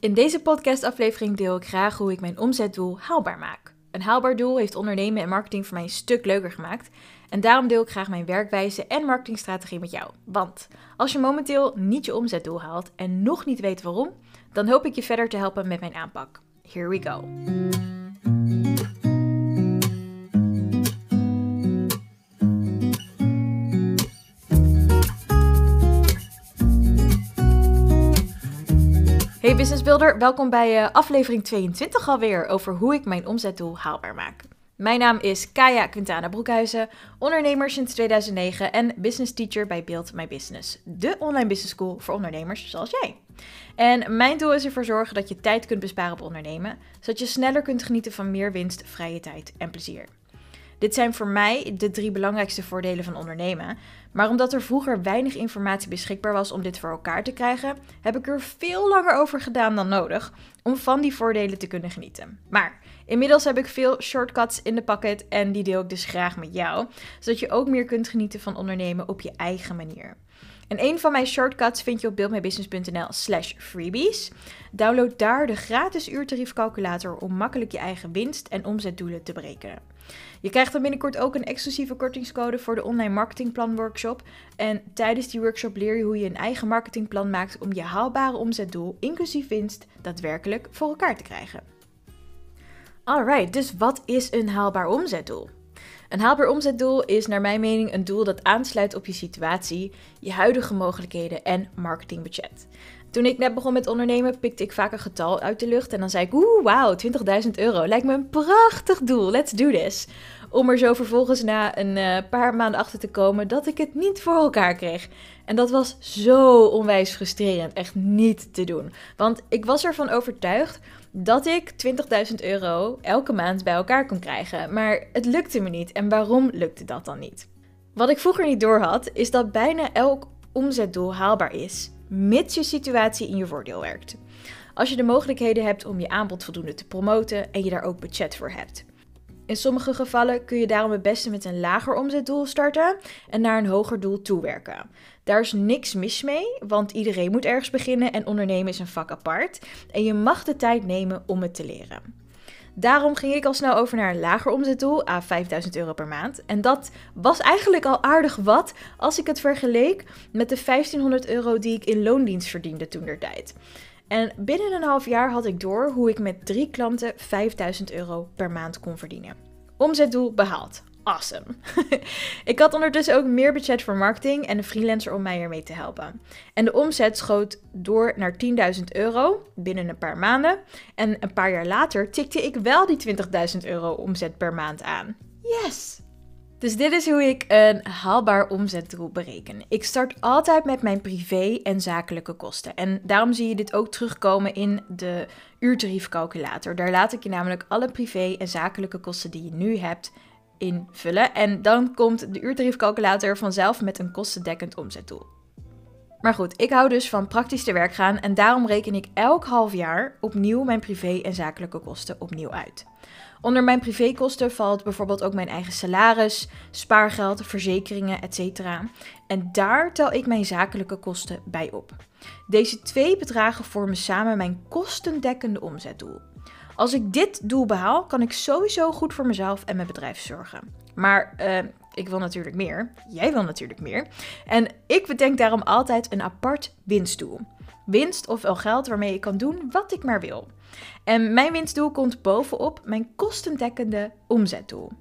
In deze podcastaflevering deel ik graag hoe ik mijn omzetdoel haalbaar maak. Een haalbaar doel heeft ondernemen en marketing voor mij een stuk leuker gemaakt. En daarom deel ik graag mijn werkwijze en marketingstrategie met jou. Want als je momenteel niet je omzetdoel haalt en nog niet weet waarom, dan hoop ik je verder te helpen met mijn aanpak. Here we go. Business Builder, welkom bij uh, aflevering 22 alweer over hoe ik mijn omzetdoel haalbaar maak. Mijn naam is Kaya Quintana Broekhuizen, ondernemer sinds 2009 en business teacher bij Build My Business, de online business school voor ondernemers zoals jij. En mijn doel is ervoor zorgen dat je tijd kunt besparen op ondernemen, zodat je sneller kunt genieten van meer winst, vrije tijd en plezier. Dit zijn voor mij de drie belangrijkste voordelen van ondernemen. Maar omdat er vroeger weinig informatie beschikbaar was om dit voor elkaar te krijgen, heb ik er veel langer over gedaan dan nodig om van die voordelen te kunnen genieten. Maar inmiddels heb ik veel shortcuts in de pakket en die deel ik dus graag met jou, zodat je ook meer kunt genieten van ondernemen op je eigen manier. En een van mijn shortcuts vind je op buildmybusiness.nl slash freebies. Download daar de gratis uurtariefcalculator om makkelijk je eigen winst- en omzetdoelen te berekenen. Je krijgt dan binnenkort ook een exclusieve kortingscode voor de online marketingplan workshop. En tijdens die workshop leer je hoe je een eigen marketingplan maakt om je haalbare omzetdoel, inclusief winst, daadwerkelijk voor elkaar te krijgen. Alright, dus wat is een haalbaar omzetdoel? Een haalbaar omzetdoel is naar mijn mening een doel dat aansluit op je situatie, je huidige mogelijkheden en marketingbudget. Toen ik net begon met ondernemen, pikte ik vaak een getal uit de lucht en dan zei ik, oeh, wauw, 20.000 euro. Lijkt me een prachtig doel, let's do this. Om er zo vervolgens na een uh, paar maanden achter te komen dat ik het niet voor elkaar kreeg. En dat was zo onwijs frustrerend, echt niet te doen. Want ik was ervan overtuigd dat ik 20.000 euro elke maand bij elkaar kon krijgen. Maar het lukte me niet. En waarom lukte dat dan niet? Wat ik vroeger niet doorhad, is dat bijna elk omzetdoel haalbaar is mits je situatie in je voordeel werkt. Als je de mogelijkheden hebt om je aanbod voldoende te promoten en je daar ook budget voor hebt. In sommige gevallen kun je daarom het beste met een lager omzetdoel starten en naar een hoger doel toewerken. Daar is niks mis mee, want iedereen moet ergens beginnen en ondernemen is een vak apart. En je mag de tijd nemen om het te leren. Daarom ging ik al snel over naar een lager omzetdoel, à 5000 euro per maand. En dat was eigenlijk al aardig wat als ik het vergeleek met de 1500 euro die ik in loondienst verdiende toen der tijd. En binnen een half jaar had ik door hoe ik met drie klanten 5000 euro per maand kon verdienen. Omzetdoel behaald. Awesome. ik had ondertussen ook meer budget voor marketing en een freelancer om mij ermee te helpen. En de omzet schoot door naar 10.000 euro binnen een paar maanden. En een paar jaar later tikte ik wel die 20.000 euro omzet per maand aan. Yes! Dus dit is hoe ik een haalbaar omzetdoel bereken. Ik start altijd met mijn privé en zakelijke kosten. En daarom zie je dit ook terugkomen in de uurtariefcalculator. Daar laat ik je namelijk alle privé en zakelijke kosten die je nu hebt invullen. En dan komt de uurtariefcalculator vanzelf met een kostendekkend omzetdoel. Maar goed, ik hou dus van praktisch te werk gaan en daarom reken ik elk half jaar opnieuw mijn privé en zakelijke kosten opnieuw uit. Onder mijn privékosten valt bijvoorbeeld ook mijn eigen salaris, spaargeld, verzekeringen, etc. En daar tel ik mijn zakelijke kosten bij op. Deze twee bedragen vormen samen mijn kostendekkende omzetdoel. Als ik dit doel behaal, kan ik sowieso goed voor mezelf en mijn bedrijf zorgen. Maar uh, ik wil natuurlijk meer. Jij wil natuurlijk meer. En ik bedenk daarom altijd een apart winstdoel. Winst ofwel geld waarmee ik kan doen wat ik maar wil. En mijn winstdoel komt bovenop mijn kostendekkende omzetdoel.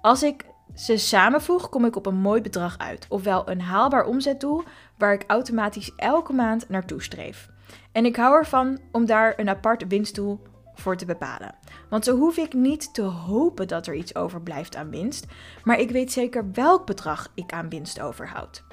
Als ik ze samenvoeg, kom ik op een mooi bedrag uit. Ofwel een haalbaar omzetdoel waar ik automatisch elke maand naartoe streef. En ik hou ervan om daar een apart winstdoel voor te bepalen. Want zo hoef ik niet te hopen dat er iets overblijft aan winst, maar ik weet zeker welk bedrag ik aan winst overhoud.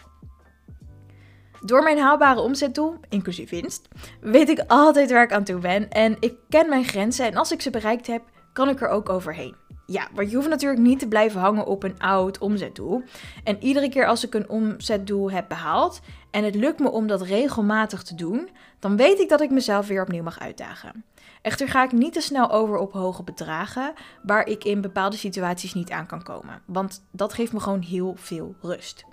Door mijn haalbare omzetdoel, inclusief winst, weet ik altijd waar ik aan toe ben en ik ken mijn grenzen en als ik ze bereikt heb, kan ik er ook overheen. Ja, want je hoeft natuurlijk niet te blijven hangen op een oud omzetdoel. En iedere keer als ik een omzetdoel heb behaald en het lukt me om dat regelmatig te doen, dan weet ik dat ik mezelf weer opnieuw mag uitdagen. Echter ga ik niet te snel over op hoge bedragen waar ik in bepaalde situaties niet aan kan komen, want dat geeft me gewoon heel veel rust.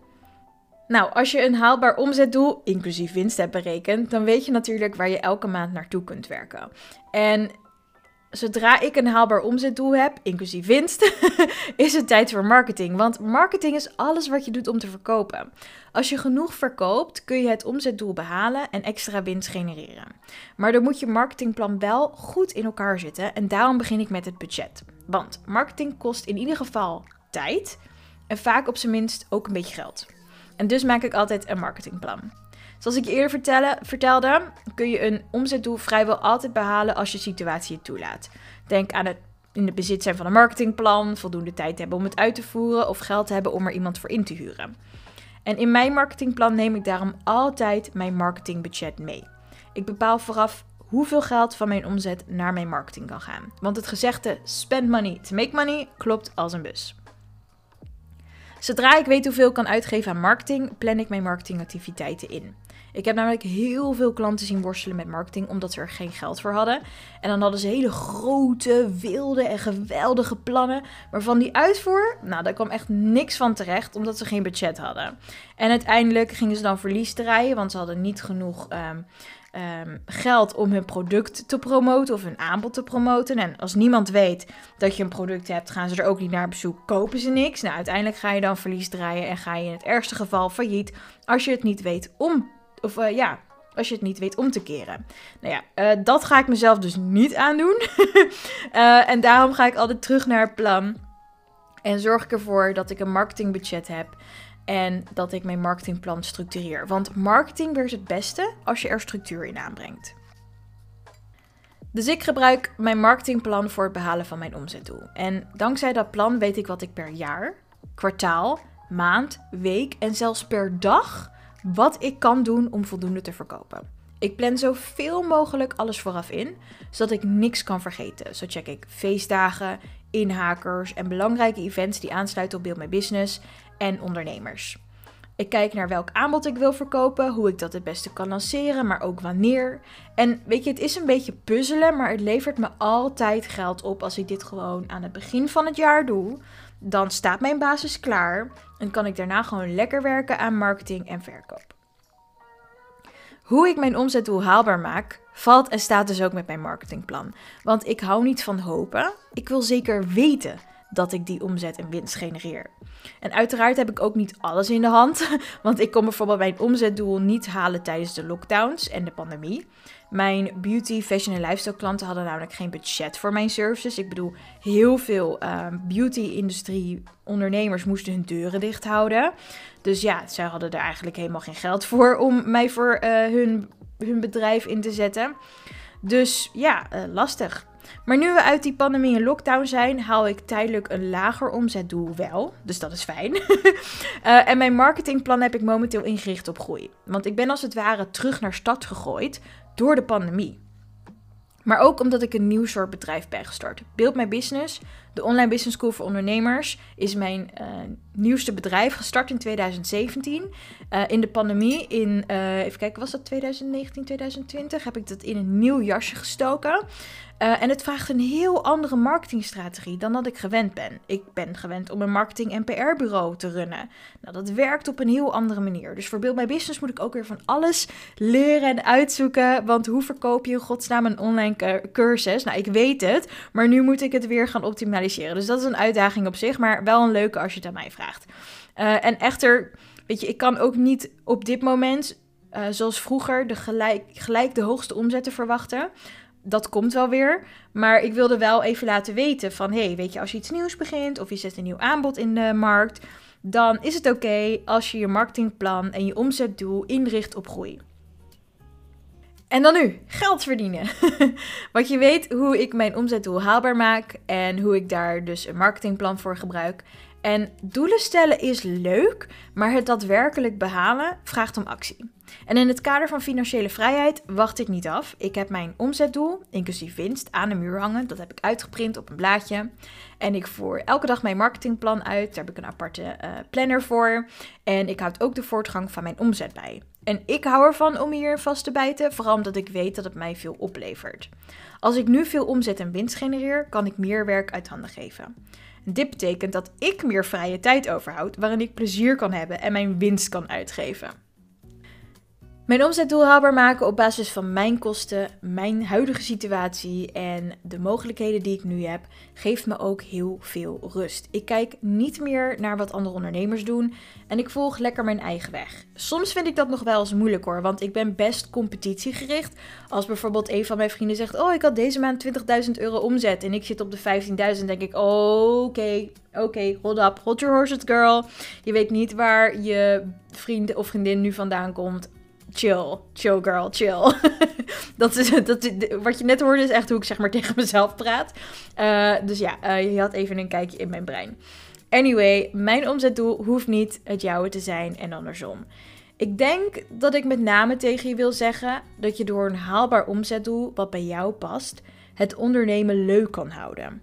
Nou, als je een haalbaar omzetdoel, inclusief winst, hebt berekend, dan weet je natuurlijk waar je elke maand naartoe kunt werken. En zodra ik een haalbaar omzetdoel heb, inclusief winst, is het tijd voor marketing. Want marketing is alles wat je doet om te verkopen. Als je genoeg verkoopt, kun je het omzetdoel behalen en extra winst genereren. Maar dan moet je marketingplan wel goed in elkaar zitten en daarom begin ik met het budget. Want marketing kost in ieder geval tijd en vaak op zijn minst ook een beetje geld. En dus maak ik altijd een marketingplan. Zoals ik je eerder vertelde, vertelde, kun je een omzetdoel vrijwel altijd behalen als je situatie het toelaat. Denk aan het in de bezit zijn van een marketingplan, voldoende tijd hebben om het uit te voeren of geld hebben om er iemand voor in te huren. En in mijn marketingplan neem ik daarom altijd mijn marketingbudget mee. Ik bepaal vooraf hoeveel geld van mijn omzet naar mijn marketing kan gaan. Want het gezegde spend money to make money klopt als een bus. Zodra ik weet hoeveel ik kan uitgeven aan marketing, plan ik mijn marketingactiviteiten in. Ik heb namelijk heel veel klanten zien worstelen met marketing omdat ze er geen geld voor hadden. En dan hadden ze hele grote, wilde en geweldige plannen. Maar van die uitvoer, nou, daar kwam echt niks van terecht omdat ze geen budget hadden. En uiteindelijk gingen ze dan verlies draaien, want ze hadden niet genoeg um, um, geld om hun product te promoten of hun aanbod te promoten. En als niemand weet dat je een product hebt, gaan ze er ook niet naar bezoek, kopen ze niks. Nou, uiteindelijk ga je dan verlies draaien en ga je in het ergste geval failliet als je het niet weet om, of uh, ja, als je het niet weet om te keren. Nou ja, uh, dat ga ik mezelf dus niet aandoen. uh, en daarom ga ik altijd terug naar het plan. En zorg ik ervoor dat ik een marketingbudget heb en dat ik mijn marketingplan structureer. Want marketing werkt het beste als je er structuur in aanbrengt. Dus ik gebruik mijn marketingplan voor het behalen van mijn omzetdoel. En dankzij dat plan weet ik wat ik per jaar, kwartaal, maand, week en zelfs per dag wat ik kan doen om voldoende te verkopen. Ik plan zoveel mogelijk alles vooraf in, zodat ik niks kan vergeten. Zo check ik feestdagen, inhakers en belangrijke events die aansluiten op Build My Business en ondernemers. Ik kijk naar welk aanbod ik wil verkopen, hoe ik dat het beste kan lanceren, maar ook wanneer. En weet je, het is een beetje puzzelen, maar het levert me altijd geld op als ik dit gewoon aan het begin van het jaar doe. Dan staat mijn basis klaar en kan ik daarna gewoon lekker werken aan marketing en verkoop. Hoe ik mijn omzetdoel haalbaar maak, valt en staat dus ook met mijn marketingplan. Want ik hou niet van hopen. Ik wil zeker weten dat ik die omzet en winst genereer. En uiteraard heb ik ook niet alles in de hand, want ik kon bijvoorbeeld mijn omzetdoel niet halen tijdens de lockdowns en de pandemie. Mijn beauty, fashion en lifestyle klanten hadden namelijk geen budget voor mijn services. Ik bedoel, heel veel uh, beauty-industrie ondernemers moesten hun deuren dicht houden. Dus ja, zij hadden er eigenlijk helemaal geen geld voor om mij voor uh, hun, hun bedrijf in te zetten. Dus ja, uh, lastig. Maar nu we uit die pandemie en lockdown zijn, haal ik tijdelijk een lager omzetdoel wel. Dus dat is fijn. uh, en mijn marketingplan heb ik momenteel ingericht op groei. Want ik ben als het ware terug naar stad gegooid door de pandemie. Maar ook omdat ik een nieuw soort bedrijf ben gestart. Build My Business, de online business school voor ondernemers, is mijn uh, nieuwste bedrijf gestart in 2017. Uh, in de pandemie, in, uh, even kijken, was dat 2019, 2020, heb ik dat in een nieuw jasje gestoken. Uh, en het vraagt een heel andere marketingstrategie dan dat ik gewend ben. Ik ben gewend om een marketing- en PR-bureau te runnen. Nou, dat werkt op een heel andere manier. Dus voor Build Business moet ik ook weer van alles leren en uitzoeken. Want hoe verkoop je in godsnaam een online cursus? Nou, ik weet het, maar nu moet ik het weer gaan optimaliseren. Dus dat is een uitdaging op zich, maar wel een leuke als je het aan mij vraagt. Uh, en echter, weet je, ik kan ook niet op dit moment, uh, zoals vroeger, de gelijk, gelijk de hoogste omzetten verwachten dat komt wel weer. Maar ik wilde wel even laten weten van... hey, weet je, als je iets nieuws begint of je zet een nieuw aanbod in de markt... dan is het oké als je je marketingplan en je omzetdoel inricht op groei. En dan nu, geld verdienen. Want je weet hoe ik mijn omzetdoel haalbaar maak en hoe ik daar dus een marketingplan voor gebruik. En doelen stellen is leuk, maar het daadwerkelijk behalen vraagt om actie. En in het kader van financiële vrijheid wacht ik niet af. Ik heb mijn omzetdoel, inclusief winst, aan de muur hangen. Dat heb ik uitgeprint op een blaadje. En ik voer elke dag mijn marketingplan uit. Daar heb ik een aparte uh, planner voor. En ik houd ook de voortgang van mijn omzet bij. En ik hou ervan om hier vast te bijten, vooral omdat ik weet dat het mij veel oplevert. Als ik nu veel omzet en winst genereer, kan ik meer werk uit handen geven. Dit betekent dat ik meer vrije tijd overhoud waarin ik plezier kan hebben en mijn winst kan uitgeven. Mijn omzetdoel haalbaar maken op basis van mijn kosten, mijn huidige situatie en de mogelijkheden die ik nu heb, geeft me ook heel veel rust. Ik kijk niet meer naar wat andere ondernemers doen en ik volg lekker mijn eigen weg. Soms vind ik dat nog wel eens moeilijk hoor, want ik ben best competitiegericht. Als bijvoorbeeld een van mijn vrienden zegt: Oh, ik had deze maand 20.000 euro omzet en ik zit op de 15.000, denk ik: Oké, oké, hold up, hold your horses, girl. Je weet niet waar je vriend of vriendin nu vandaan komt chill, chill girl, chill. dat is, dat, wat je net hoorde is echt hoe ik zeg maar tegen mezelf praat. Uh, dus ja, uh, je had even een kijkje in mijn brein. Anyway, mijn omzetdoel hoeft niet het jouwe te zijn en andersom. Ik denk dat ik met name tegen je wil zeggen dat je door een haalbaar omzetdoel wat bij jou past, het ondernemen leuk kan houden.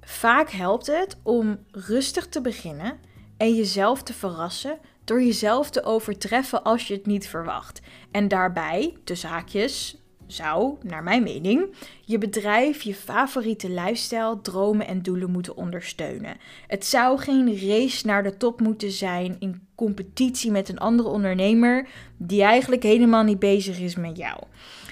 Vaak helpt het om rustig te beginnen en jezelf te verrassen door jezelf te overtreffen als je het niet verwacht. En daarbij, tussen haakjes, zou, naar mijn mening, je bedrijf je favoriete lifestyle, dromen en doelen moeten ondersteunen. Het zou geen race naar de top moeten zijn in competitie met een andere ondernemer die eigenlijk helemaal niet bezig is met jou.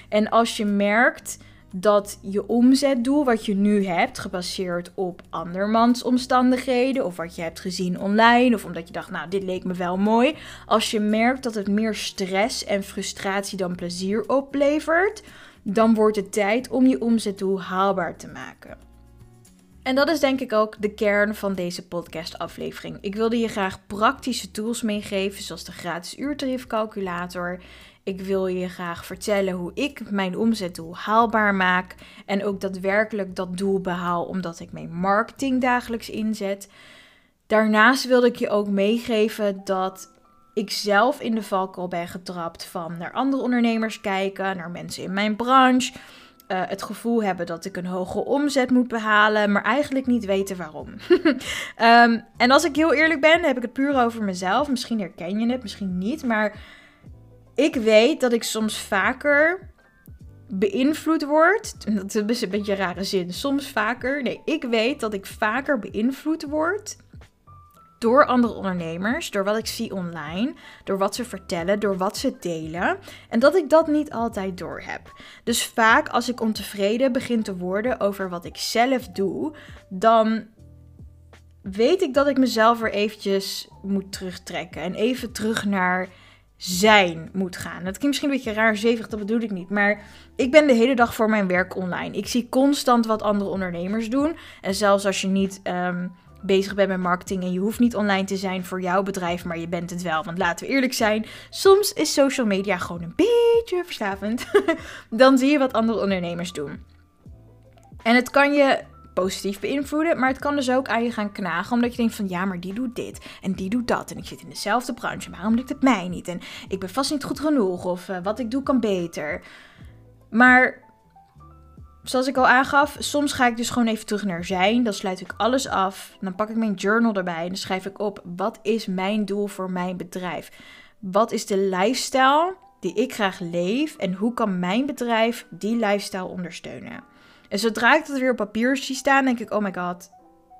En als je merkt dat je omzetdoel wat je nu hebt, gebaseerd op andermans omstandigheden of wat je hebt gezien online of omdat je dacht, nou, dit leek me wel mooi. Als je merkt dat het meer stress en frustratie dan plezier oplevert, dan wordt het tijd om je omzetdoel haalbaar te maken. En dat is denk ik ook de kern van deze podcast-aflevering. Ik wilde je graag praktische tools meegeven, zoals de gratis uurtariefcalculator. Ik wil je graag vertellen hoe ik mijn omzetdoel haalbaar maak en ook daadwerkelijk dat doel behaal omdat ik mijn marketing dagelijks inzet. Daarnaast wilde ik je ook meegeven dat ik zelf in de valkuil ben getrapt van naar andere ondernemers kijken, naar mensen in mijn branche. Uh, het gevoel hebben dat ik een hoge omzet moet behalen, maar eigenlijk niet weten waarom. um, en als ik heel eerlijk ben, heb ik het puur over mezelf. Misschien herken je het, misschien niet, maar ik weet dat ik soms vaker beïnvloed word. Dat is een beetje een rare zin. Soms vaker. Nee, ik weet dat ik vaker beïnvloed word door andere ondernemers, door wat ik zie online, door wat ze vertellen, door wat ze delen. En dat ik dat niet altijd door heb. Dus vaak als ik ontevreden begin te worden over wat ik zelf doe, dan weet ik dat ik mezelf er eventjes moet terugtrekken en even terug naar zijn moet gaan. Dat klinkt misschien een beetje raar, zevig, dat bedoel ik niet. Maar ik ben de hele dag voor mijn werk online. Ik zie constant wat andere ondernemers doen. En zelfs als je niet um, bezig bent met marketing en je hoeft niet online te zijn voor jouw bedrijf, maar je bent het wel. Want laten we eerlijk zijn, soms is social media gewoon een beetje verslavend. Dan zie je wat andere ondernemers doen. En het kan je positief beïnvloeden. Maar het kan dus ook aan je gaan knagen. Omdat je denkt van ja, maar die doet dit en die doet dat. En ik zit in dezelfde branche. Waarom lukt het mij niet? En ik ben vast niet goed genoeg. Of uh, wat ik doe kan beter. Maar zoals ik al aangaf, soms ga ik dus gewoon even terug naar zijn. Dan sluit ik alles af. Dan pak ik mijn journal erbij. En dan schrijf ik op: wat is mijn doel voor mijn bedrijf? Wat is de lifestyle die ik graag leef? En hoe kan mijn bedrijf die lifestyle ondersteunen? En zodra ik dat weer op papier zie staan, denk ik: oh my god,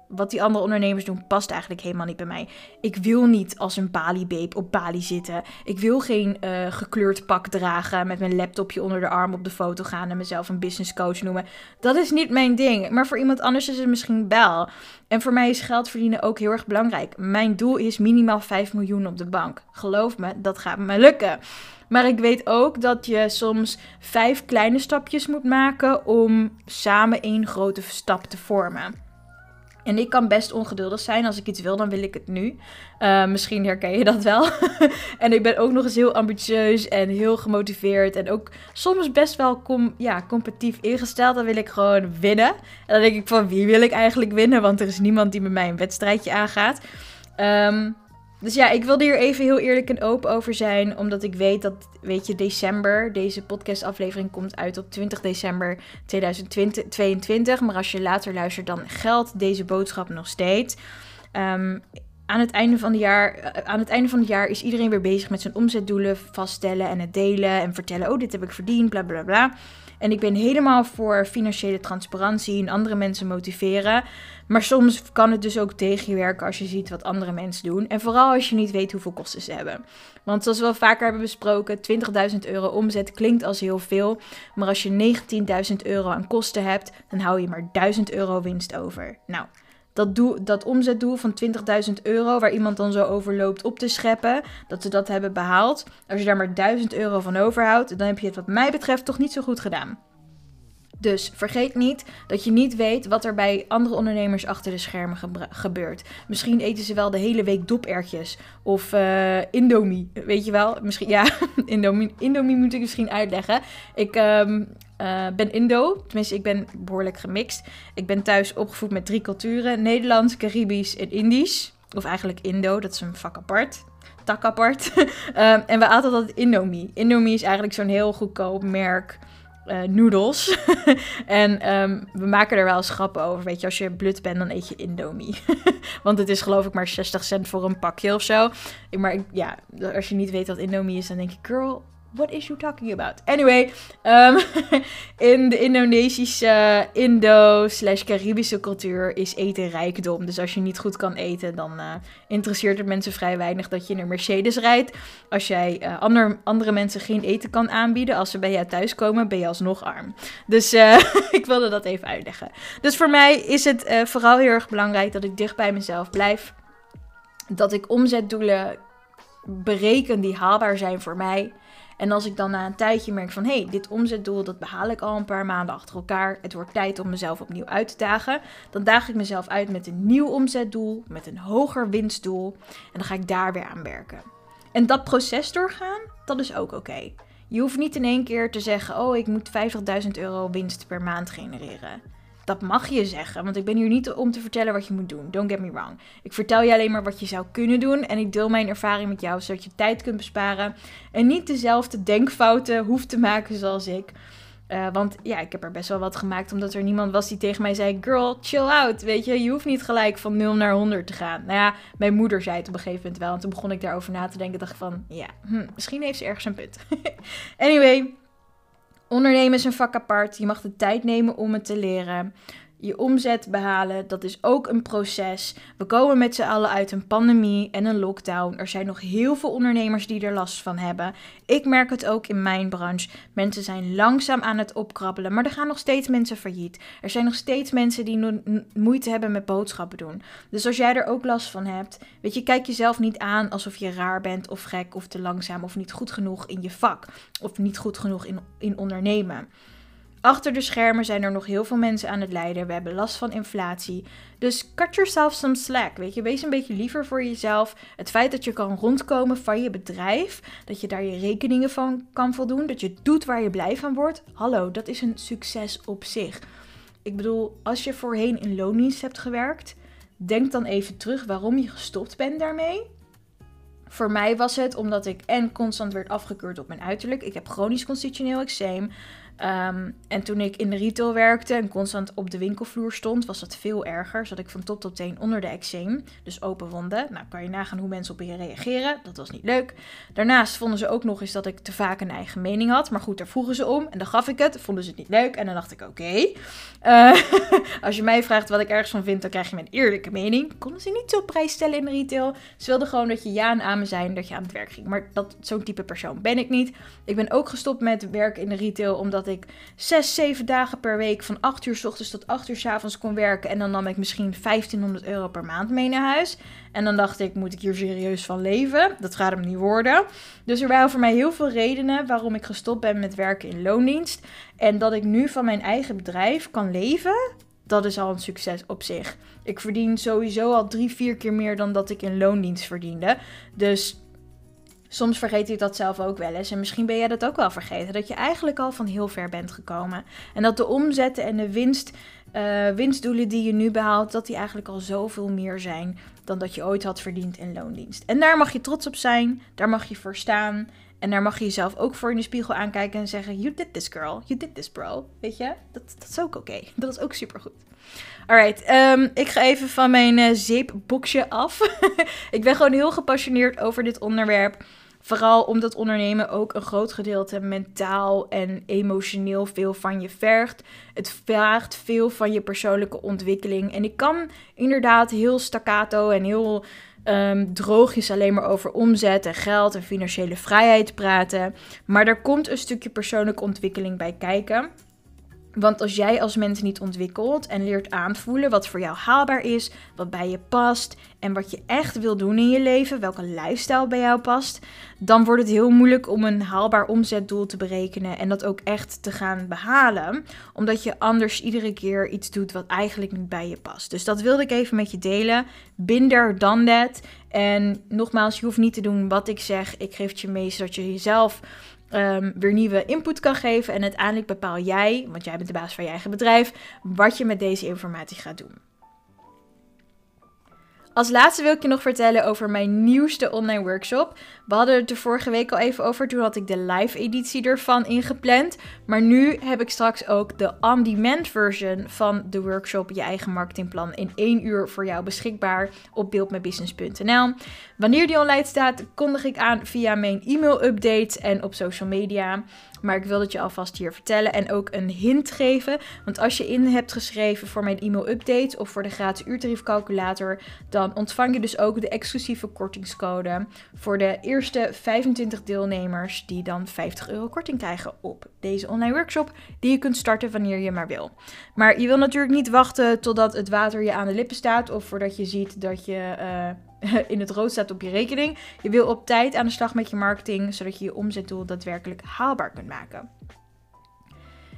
wat die andere ondernemers doen past eigenlijk helemaal niet bij mij. Ik wil niet als een Bali-babe op Bali zitten. Ik wil geen uh, gekleurd pak dragen met mijn laptopje onder de arm op de foto gaan en mezelf een business coach noemen. Dat is niet mijn ding. Maar voor iemand anders is het misschien wel. En voor mij is geld verdienen ook heel erg belangrijk. Mijn doel is minimaal 5 miljoen op de bank. Geloof me, dat gaat me lukken. Maar ik weet ook dat je soms vijf kleine stapjes moet maken om samen één grote stap te vormen. En ik kan best ongeduldig zijn. Als ik iets wil, dan wil ik het nu. Uh, misschien herken je dat wel. en ik ben ook nog eens heel ambitieus en heel gemotiveerd. En ook soms best wel com ja, competitief ingesteld. Dan wil ik gewoon winnen. En dan denk ik van wie wil ik eigenlijk winnen? Want er is niemand die met mij een wedstrijdje aangaat. Um, dus ja, ik wilde hier even heel eerlijk en open over zijn. Omdat ik weet dat, weet je, december, deze podcastaflevering komt uit op 20 december 2022. Maar als je later luistert, dan geldt deze boodschap nog steeds. Um, aan het, einde van, de jaar, eh, aan het einde van het jaar is iedereen weer bezig met zijn omzetdoelen vaststellen en het delen en vertellen: oh, dit heb ik verdiend, bla bla bla. En ik ben helemaal voor financiële transparantie en andere mensen motiveren. Maar soms kan het dus ook tegen je werken als je ziet wat andere mensen doen. En vooral als je niet weet hoeveel kosten ze hebben. Want zoals we al vaker hebben besproken, 20.000 euro omzet klinkt als heel veel. Maar als je 19.000 euro aan kosten hebt, dan hou je maar 1000 euro winst over. Nou, dat, dat omzetdoel van 20.000 euro, waar iemand dan zo overloopt op te scheppen, dat ze dat hebben behaald. Als je daar maar 1000 euro van overhoudt, dan heb je het wat mij betreft toch niet zo goed gedaan. Dus vergeet niet dat je niet weet wat er bij andere ondernemers achter de schermen gebeurt. Misschien eten ze wel de hele week dopertjes of uh, Indomie, weet je wel? Misschien, ja, Indomie, Indomie moet ik misschien uitleggen. Ik um, uh, ben Indo, tenminste ik ben behoorlijk gemixt. Ik ben thuis opgevoed met drie culturen, Nederlands, Caribisch en Indisch. Of eigenlijk Indo, dat is een vak apart tak apart. um, en we aten altijd Indomie. Indomie is eigenlijk zo'n heel goedkoop merk uh, noedels. en um, we maken er wel eens grappen over. Weet je, als je blut bent, dan eet je Indomie. Want het is geloof ik maar 60 cent voor een pakje of zo. Maar ja, als je niet weet wat Indomie is, dan denk je, girl, what is you talking about? Anyway, um, in de Indonesische, Indo slash Caribische cultuur is eten rijkdom. Dus als je niet goed kan eten, dan uh, interesseert het mensen vrij weinig dat je in een Mercedes rijdt. Als jij ander, andere mensen geen eten kan aanbieden, als ze bij jou thuis komen, ben je alsnog arm. Dus uh, ik wilde dat even uitleggen. Dus voor mij is het vooral heel erg belangrijk dat ik dicht bij mezelf blijf. Dat ik omzetdoelen bereken die haalbaar zijn voor mij. En als ik dan na een tijdje merk van hé, hey, dit omzetdoel dat behaal ik al een paar maanden achter elkaar. Het wordt tijd om mezelf opnieuw uit te dagen. Dan daag ik mezelf uit met een nieuw omzetdoel, met een hoger winstdoel. En dan ga ik daar weer aan werken. En dat proces doorgaan, dat is ook oké. Je hoeft niet in één keer te zeggen: Oh, ik moet 50.000 euro winst per maand genereren. Dat mag je zeggen, want ik ben hier niet om te vertellen wat je moet doen. Don't get me wrong. Ik vertel je alleen maar wat je zou kunnen doen en ik deel mijn ervaring met jou zodat je tijd kunt besparen en niet dezelfde denkfouten hoeft te maken zoals ik. Uh, want ja, ik heb er best wel wat gemaakt omdat er niemand was die tegen mij zei: Girl, chill out. Weet je, je hoeft niet gelijk van 0 naar 100 te gaan. Nou ja, mijn moeder zei het op een gegeven moment wel. En toen begon ik daarover na te denken. Dacht ik van: Ja, hm, misschien heeft ze ergens een punt. anyway, Ondernemen is een vak apart. Je mag de tijd nemen om het te leren je omzet behalen, dat is ook een proces. We komen met z'n allen uit een pandemie en een lockdown. Er zijn nog heel veel ondernemers die er last van hebben. Ik merk het ook in mijn branche. Mensen zijn langzaam aan het opkrabbelen, maar er gaan nog steeds mensen failliet. Er zijn nog steeds mensen die moeite hebben met boodschappen doen. Dus als jij er ook last van hebt, weet je, kijk jezelf niet aan alsof je raar bent of gek of te langzaam of niet goed genoeg in je vak of niet goed genoeg in, in ondernemen. Achter de schermen zijn er nog heel veel mensen aan het lijden. We hebben last van inflatie. Dus cut yourself some slack. Weet je, wees een beetje liever voor jezelf. Het feit dat je kan rondkomen van je bedrijf, dat je daar je rekeningen van kan voldoen, dat je doet waar je blij van wordt. Hallo, dat is een succes op zich. Ik bedoel, als je voorheen in loondienst hebt gewerkt, denk dan even terug waarom je gestopt bent daarmee. Voor mij was het omdat ik en constant werd afgekeurd op mijn uiterlijk. Ik heb chronisch constitutioneel eczeem. Ehm, en toen ik in de retail werkte en constant op de winkelvloer stond, was dat veel erger. Zat ik van top tot teen onder de eczeem, dus open wonden. Nou, kan je nagaan hoe mensen op je reageren. Dat was niet leuk. Daarnaast vonden ze ook nog eens dat ik te vaak een eigen mening had. Maar goed, daar vroegen ze om en dan gaf ik het. Vonden ze het niet leuk en dan dacht ik, oké. Eh, als je mij vraagt wat ik ergens van vind, dan krijg je mijn eerlijke mening. Konden ze niet zo prijs stellen in de retail. Ze wilden gewoon dat je ja en amen zijn dat je aan het werk ging. Maar dat, zo'n type persoon ben ik niet. Ik ben ook gestopt met werken in de retail omdat dat ik zes, zeven dagen per week van 8 uur s ochtends tot 8 uur s avonds kon werken. En dan nam ik misschien 1500 euro per maand mee naar huis. En dan dacht ik, moet ik hier serieus van leven? Dat gaat hem niet worden. Dus er waren voor mij heel veel redenen waarom ik gestopt ben met werken in loondienst. En dat ik nu van mijn eigen bedrijf kan leven, dat is al een succes op zich. Ik verdien sowieso al drie, vier keer meer dan dat ik in loondienst verdiende. Dus Soms vergeet ik dat zelf ook wel eens. En misschien ben jij dat ook wel vergeten. Dat je eigenlijk al van heel ver bent gekomen. En dat de omzetten en de winst, uh, winstdoelen die je nu behaalt, dat die eigenlijk al zoveel meer zijn dan dat je ooit had verdiend in loondienst. En daar mag je trots op zijn. Daar mag je voor staan. En daar mag je jezelf ook voor in de spiegel aankijken en zeggen: You did this, girl. You did this, bro. Weet je? Dat, dat is ook oké. Dat is ook supergoed. Alright, um, ik ga even van mijn uh, zeepboxje af. ik ben gewoon heel gepassioneerd over dit onderwerp. Vooral omdat ondernemen ook een groot gedeelte mentaal en emotioneel veel van je vergt. Het vraagt veel van je persoonlijke ontwikkeling. En ik kan inderdaad heel staccato en heel um, droogjes alleen maar over omzet en geld en financiële vrijheid praten. Maar er komt een stukje persoonlijke ontwikkeling bij kijken. Want als jij als mens niet ontwikkelt en leert aanvoelen wat voor jou haalbaar is, wat bij je past en wat je echt wil doen in je leven, welke lifestyle bij jou past, dan wordt het heel moeilijk om een haalbaar omzetdoel te berekenen en dat ook echt te gaan behalen, omdat je anders iedere keer iets doet wat eigenlijk niet bij je past. Dus dat wilde ik even met je delen. Binder dan dat. En nogmaals, je hoeft niet te doen wat ik zeg. Ik geef het je mee zodat je jezelf um, weer nieuwe input kan geven. En uiteindelijk bepaal jij, want jij bent de baas van je eigen bedrijf, wat je met deze informatie gaat doen. Als laatste wil ik je nog vertellen over mijn nieuwste online workshop. We hadden het er vorige week al even over. Toen had ik de live editie ervan ingepland. Maar nu heb ik straks ook de on-demand version van de workshop Je eigen marketingplan in één uur voor jou beschikbaar op beeldmijbusiness.nl. Wanneer die online staat, kondig ik aan via mijn e-mail updates en op social media. Maar ik wil het je alvast hier vertellen en ook een hint geven. Want als je in hebt geschreven voor mijn e-mail update of voor de gratis uurtariefcalculator, dan ontvang je dus ook de exclusieve kortingscode voor de eerste 25 deelnemers die dan 50 euro korting krijgen op deze online workshop die je kunt starten wanneer je maar wil. Maar je wil natuurlijk niet wachten totdat het water je aan de lippen staat of voordat je ziet dat je uh, in het rood staat op je rekening. Je wil op tijd aan de slag met je marketing, zodat je je omzetdoel daadwerkelijk haalbaar kunt maken.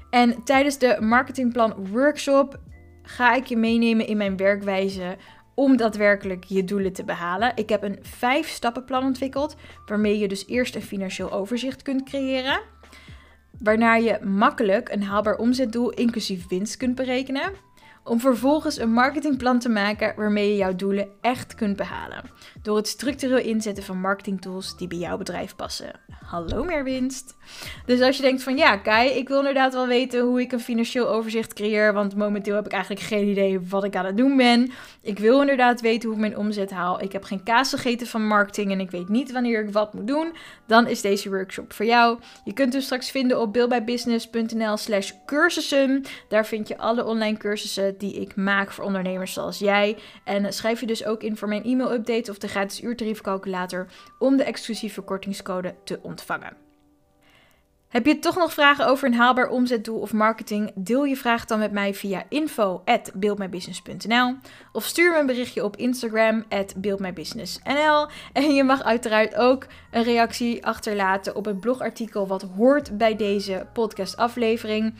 En tijdens de marketingplan workshop ga ik je meenemen in mijn werkwijze om daadwerkelijk je doelen te behalen. Ik heb een vijf stappenplan ontwikkeld, waarmee je dus eerst een financieel overzicht kunt creëren. Waarna je makkelijk een haalbaar omzetdoel inclusief winst kunt berekenen om vervolgens een marketingplan te maken waarmee je jouw doelen echt kunt behalen. Door het structureel inzetten van marketingtools die bij jouw bedrijf passen. Hallo meer winst. Dus als je denkt van ja, Kai, ik wil inderdaad wel weten hoe ik een financieel overzicht creëer, want momenteel heb ik eigenlijk geen idee wat ik aan het doen ben. Ik wil inderdaad weten hoe ik mijn omzet haal. Ik heb geen kaas gegeten van marketing en ik weet niet wanneer ik wat moet doen. Dan is deze workshop voor jou. Je kunt hem straks vinden op beeldbijbusiness.nl slash cursussen. Daar vind je alle online cursussen die ik maak voor ondernemers zoals jij. En schrijf je dus ook in voor mijn e-mail update of de gratis uurtariefcalculator om de exclusieve kortingscode te ontvangen. Heb je toch nog vragen over een haalbaar omzetdoel of marketing? Deel je vraag dan met mij via info@buildmybusiness.nl of stuur me een berichtje op Instagram @buildmybusinessnl. En je mag uiteraard ook een reactie achterlaten op het blogartikel wat hoort bij deze podcastaflevering.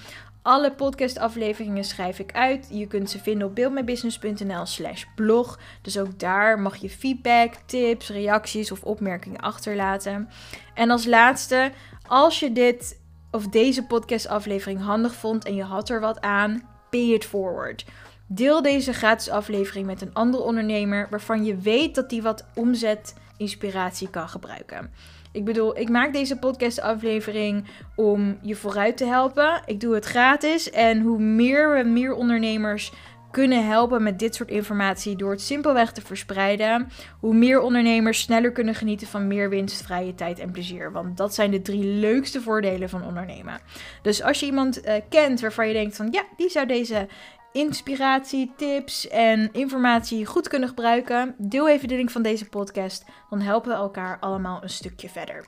Alle podcastafleveringen schrijf ik uit. Je kunt ze vinden op beeldmijbusiness.nl slash blog. Dus ook daar mag je feedback, tips, reacties of opmerkingen achterlaten. En als laatste, als je dit of deze podcastaflevering handig vond en je had er wat aan, pay it forward. Deel deze gratis aflevering met een andere ondernemer waarvan je weet dat die wat omzet inspiratie kan gebruiken. Ik bedoel, ik maak deze podcastaflevering om je vooruit te helpen. Ik doe het gratis. En hoe meer we meer ondernemers kunnen helpen met dit soort informatie door het simpelweg te verspreiden, hoe meer ondernemers sneller kunnen genieten van meer winst, vrije tijd en plezier. Want dat zijn de drie leukste voordelen van ondernemen. Dus als je iemand uh, kent waarvan je denkt van ja, die zou deze inspiratie, tips en informatie goed kunnen gebruiken, deel even de link van deze podcast. Dan helpen we elkaar allemaal een stukje verder.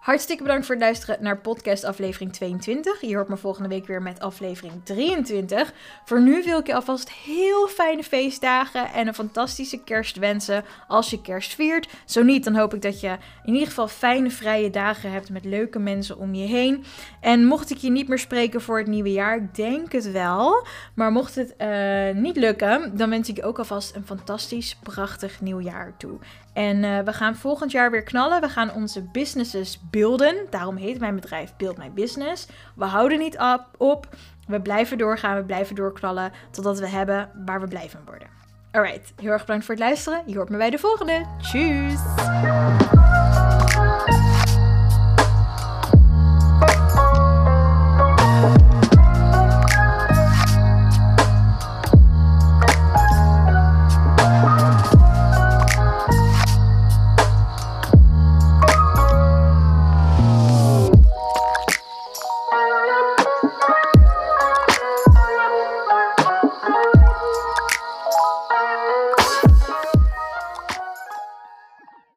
Hartstikke bedankt voor het luisteren naar podcast aflevering 22. Je hoort me volgende week weer met aflevering 23. Voor nu wil ik je alvast heel fijne feestdagen en een fantastische kerst wensen als je kerst viert. Zo niet, dan hoop ik dat je in ieder geval fijne vrije dagen hebt met leuke mensen om je heen. En mocht ik je niet meer spreken voor het nieuwe jaar, ik denk het wel. Maar mocht het uh, niet lukken, dan wens ik je ook alvast een fantastisch, prachtig nieuwjaar toe. En uh, we gaan volgend jaar weer knallen. We gaan onze businesses Daarom heet mijn bedrijf Build My Business. We houden niet op. We blijven doorgaan, we blijven doorknallen. Totdat we hebben waar we blij van worden. Alright, heel erg bedankt voor het luisteren. Je hoort me bij de volgende. Tjus!